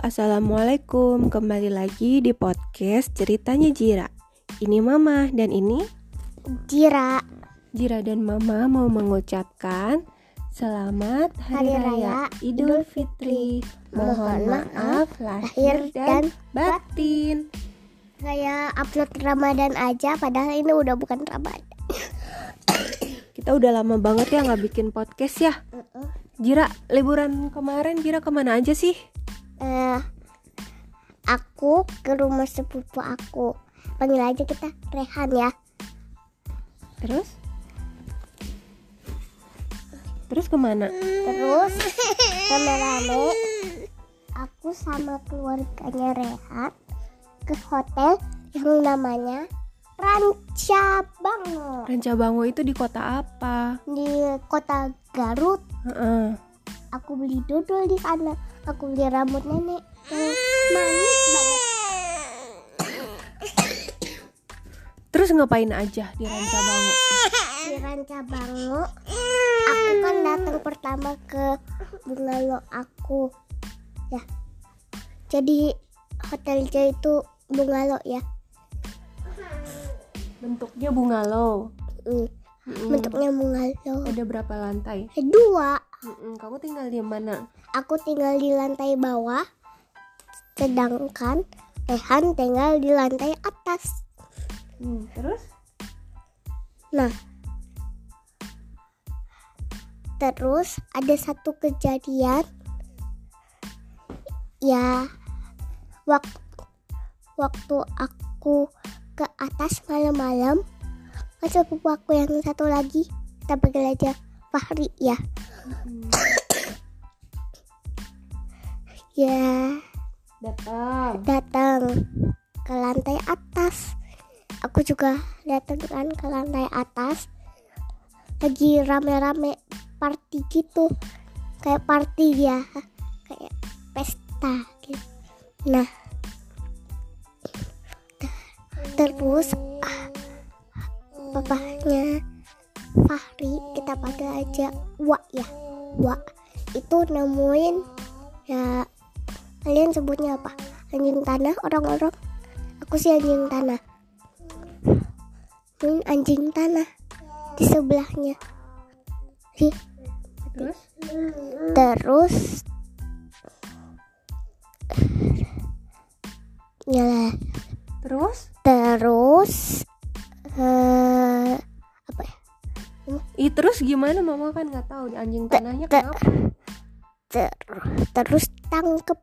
assalamualaikum. Kembali lagi di podcast ceritanya Jira. Ini Mama dan ini Jira Jira dan Mama mau mengucapkan selamat Hari, Hari Raya, Raya Idul Fitri. Mohon maaf lahir dan batin. Saya upload Ramadan aja padahal ini udah bukan Ramadan Kita udah lama banget ya nggak bikin podcast ya. Jira, liburan kemarin Jira ke mana aja sih? Eh, Aku ke rumah sepupu aku Panggil aja kita Rehan ya Terus? Terus ke mana? Terus rame-rame Aku sama keluarganya Rehan Ke hotel yang namanya Ranca Bango Rancabango itu di kota apa? Di kota Garut Heeh. aku beli dodol di sana aku beli rambut nenek. Yang manis banget. Terus ngapain aja di Rancabango? di Ranca Bango aku kan datang pertama ke bungalow aku. Ya. Jadi hotelnya itu bungalow ya. Bentuknya bungalow. Hmm, Mm-mm. bentuknya bungalow Ada berapa lantai? Eh, dua Mm-mm. Kamu tinggal di mana? aku tinggal di lantai bawah sedangkan Rehan tinggal di lantai atas Hmm, terus? Nah, terus ada satu kejadian ya waktu waktu aku ke atas malam-malam sepupu aku yang satu lagi. Kita panggil aja Fahri ya. Ya. Datang. datang ke lantai atas. Aku juga datang kan ke lantai atas. Lagi rame-rame party gitu. Kayak party ya. Kayak pesta gitu. Nah. Terus ah, papahnya Fahri kita panggil aja Wak ya. Wak itu nemuin ya kalian sebutnya apa? Anjing tanah orang-orang? Aku sih anjing tanah. Ini anjing tanah di sebelahnya. Ih, Terus? terus? Ya Terus? terus eh apa ya? Ih, terus gimana? Mama kan nggak tahu anjing tanahnya te- kenapa? ter- terus tangkep.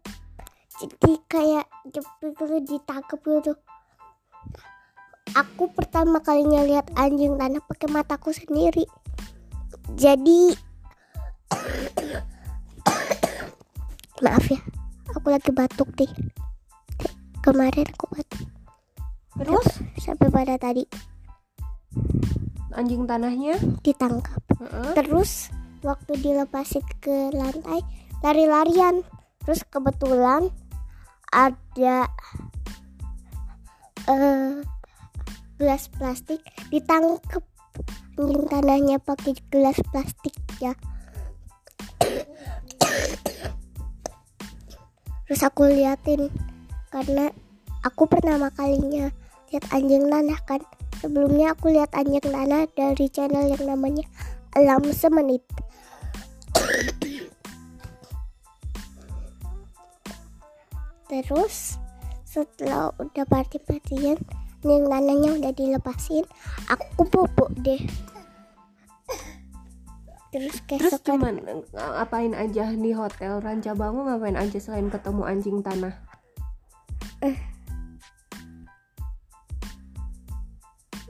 Jadi kayak jepit gitu ditangkep gitu. Aku pertama kalinya lihat anjing tanah pakai mataku sendiri. Jadi maaf ya aku lagi batuk deh kemarin aku batuk. Terus? Sampai pada tadi anjing tanahnya? ditangkap Heeh. Terus waktu dilepasin ke lantai lari-larian. Terus kebetulan ada eh gelas plastik ditangkep anjing tanahnya pakai gelas plastik ya. Terus aku liatin karena aku pertama kalinya lihat anjing tanah kan. Sebelumnya aku lihat anjing tanah dari channel yang namanya Alam Semenit. Terus setelah udah party-partyan anjing tanahnya udah dilepasin, aku bobok deh. Terus Terus keesokan cuman ngapain aja di hotel Rancabango ngapain aja selain ketemu anjing tanah?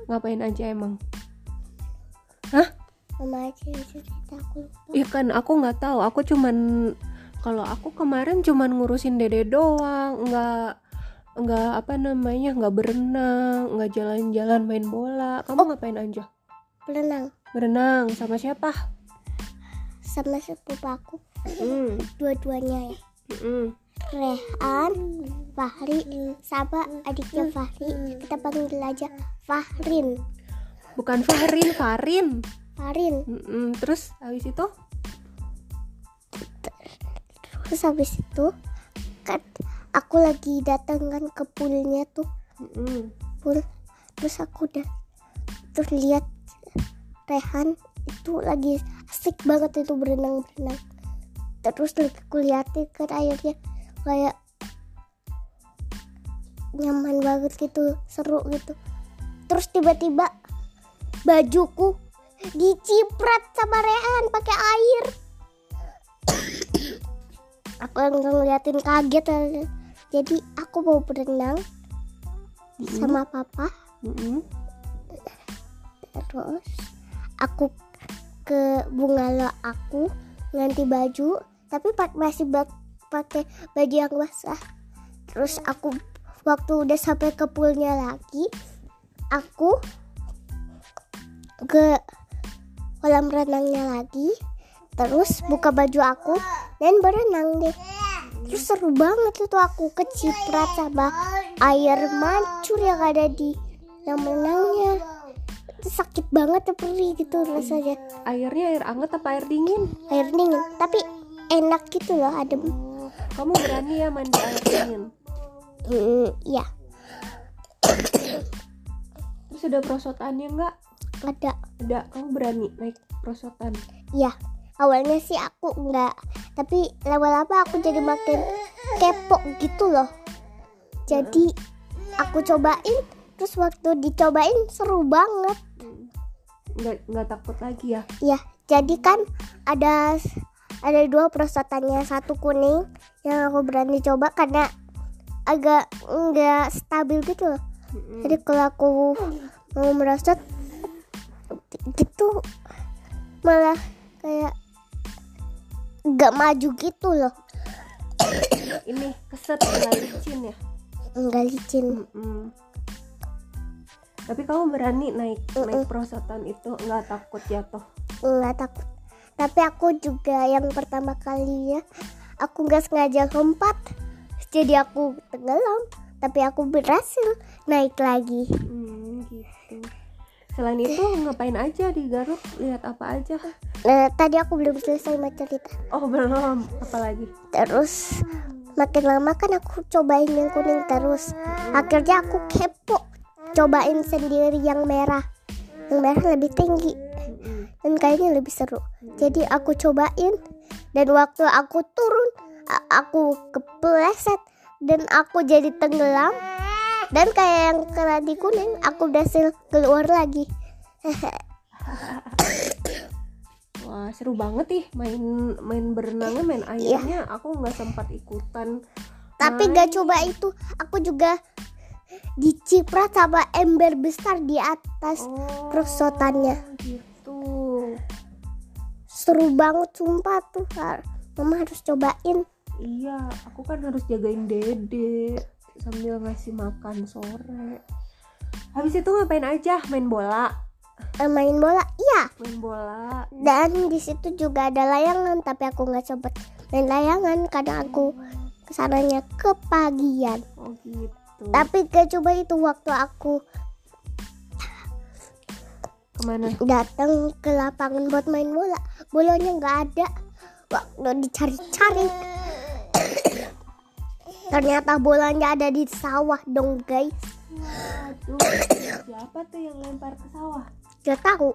Ngapain aja emang? mama aja yang cerita aku lupa. Iya kan aku nggak tahu. Aku cuman kalau aku kemarin cuman ngurusin dede doang, nggak nggak apa namanya nggak berenang, nggak jalan-jalan main bola. Kamu ngapain aja? Berenang Berenang sama siapa? sama sepupu aku Hmm, dua-duanya ya. Rehan, Fahri, sama adiknya Fahri. Kita panggil aja Fahrin. Bukan Fahrin, Farin. Farin. Mm-mm. Terus habis itu Terus habis itu kan aku lagi datang kan ke poolnya tuh Mm-mm. pool terus aku udah terus lihat Rehan itu lagi asik banget itu berenang berenang terus aku liatin kan airnya kayak nyaman banget gitu seru gitu. Terus tiba-tiba bajuku diciprat sama Rehan pakai air. Aku yang ngeliatin kaget jadi aku mau berenang sama papa. Mm-mm. terus aku ke bungalow aku ganti baju tapi pak masih pakai baju yang basah. Terus aku waktu udah sampai ke poolnya lagi aku ke kolam renangnya lagi. Terus buka baju aku dan berenang deh. Terus seru banget itu aku keciprat sama air mancur yang ada di yang renangnya itu sakit banget ya perih gitu rasanya. Airnya air anget apa air dingin? Air dingin tapi enak gitu loh adem. Oh, kamu berani ya mandi air dingin? Hmm, iya. Terus ada perosotannya nggak? Ada. Ada. Kamu berani naik perosotan iya. Awalnya sih aku enggak tapi lama-lama aku jadi makin kepo gitu loh. Jadi aku cobain terus waktu dicobain seru banget. Nggak nggak takut lagi ya? Ya jadi kan ada ada dua perosotannya satu kuning yang aku berani coba karena agak enggak stabil gitu loh. Jadi kalau aku mau merosot gitu malah kayak nggak maju gitu loh. Ini keset nggak licin ya? Nggak licin. Mm-mm. tapi kamu berani naik Mm-mm. naik perosotan itu nggak takut jatuh? Nggak takut tapi aku juga yang pertama kalinya aku nggak sengaja lompat jadi aku tenggelam tapi aku berhasil naik lagi Hmm, gitu. Selain itu ngapain aja di Garut? Lihat apa aja? nah, tadi aku belum selesai sama cerita Oh belum. Apalagi? terus makin lama kan aku cobain yang kuning terus akhirnya aku kepo cobain sendiri yang merah yang merah lebih tinggi. Dan kayaknya lebih seru jadi aku cobain dan waktu aku turun aku kepleset dan aku jadi tenggelam dan kayak yang kena di kuning aku berhasil keluar lagi Wah seru banget ih main main berenangnya main airnya. Aku nggak sempat ikutan. tapi main. gak coba itu aku juga diciprat sama ember besar di atas Oh, perosotannya. Gitu. Seru banget sumpah tuh Har. mama harus cobain Iya, aku kan harus jagain dede sambil ngasih makan sore. Habis itu ngapain aja? Main bola, Eh, main bola iya main bola. dan di situ juga ada layangan tapi aku nggak sempet main layangan karena aku ke sananya kepagian Oh gitu. tapi gak coba itu waktu aku Ke mana? datang ke lapangan buat main bola bolanya nggak ada waktu dicari-cari ternyata bolanya ada di sawah dong guys Aduh, siapa tuh yang lempar ke sawah? gak tahu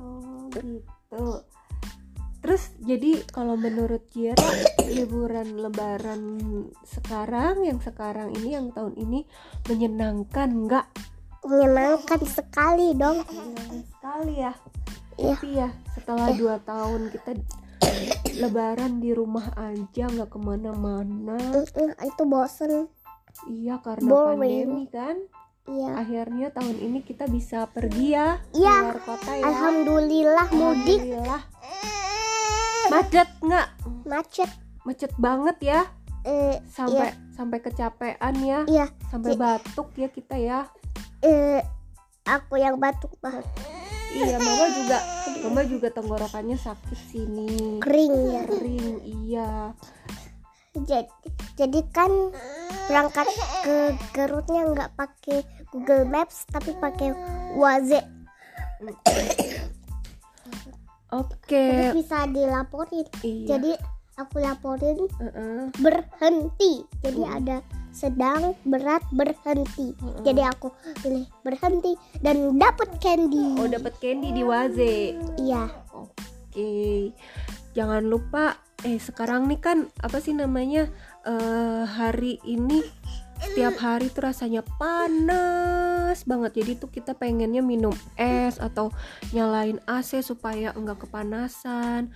Oh gitu. Terus jadi kalau menurut Kira liburan Lebaran sekarang yang sekarang ini yang tahun ini menyenangkan nggak? Menyenangkan sekali dong Menyenangkan sekali ya. Iya. Tapi ya setelah dua tahun kita Lebaran di rumah aja nggak ke mana-mana. Itu bosen Iya karena Boring. pandemi kan. iya Akhirnya tahun ini kita bisa pergi ya Iya. keluar kota ya. alhamdulillah mudik Alhamdulillah. Macet nggak? macet Macet banget ya. eh Sampai sampai kecapean ya. iya Sampai batuk ya kita ya. Eh aku yang batuk mah Iya, mama juga mama juga tenggorokannya sakit sini. kering ya Kering, iya. jadi jadi kan berangkat ke Garutnya nggak pakai Google Maps tapi pakai Waze Oke. Jadi bisa dilaporin Iya. jadi aku laporin Heeh. berhenti jadi Mm. ada sedang berat berhenti Mm-mm. jadi aku pilih berhenti dan dapat candy Oh dapat candy di Waze. iya Oke. Jangan lupa eh sekarang nih kan apa sih namanya eh hari ini setiap hari tuh rasanya panas banget. Jadi tuh kita pengennya minum es atau nyalain AC supaya enggak kepanasan.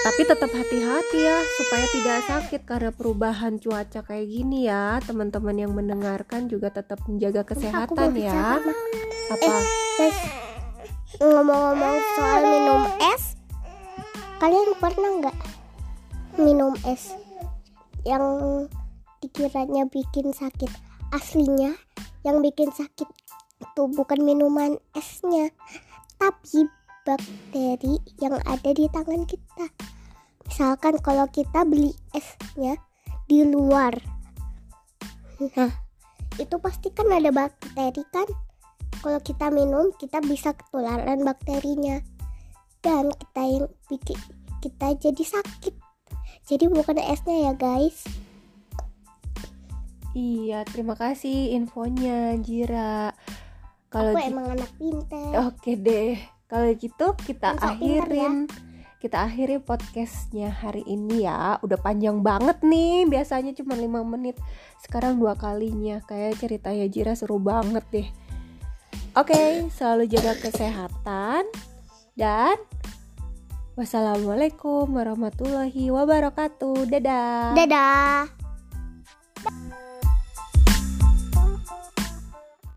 Tapi tetap hati-hati ya supaya tidak sakit karena perubahan cuaca kayak gini ya. Teman-teman yang mendengarkan juga tetap menjaga kesehatan ya. bicara. Apa? Guys, ngomong-ngomong soal minum es, kalian pernah nggak minum es yang dikiranya bikin sakit? Aslinya yang bikin sakit itu bukan minuman esnya, tapi bakteri yang ada di tangan kita. Misalkan kalau kita beli esnya di luar, nah itu pasti kan ada bakteri kan? kalau kita minum kita bisa ketularan bakterinya dan kita yang bikin kita jadi sakit jadi bukan esnya ya guys Iya, terima kasih infonya Jira. Kalau aku emang anak pintar Oke deh, kalau gitu kita sok pinter akhirin kita akhiri podcastnya hari ini ya. Udah panjang banget nih, biasanya cuma 5 menit. Sekarang dua kalinya. Kayak ceritanya Jira seru banget deh. Oke, selalu jaga kesehatan dan wassalamualaikum warahmatullahi wabarakatuh. Dadah. dadah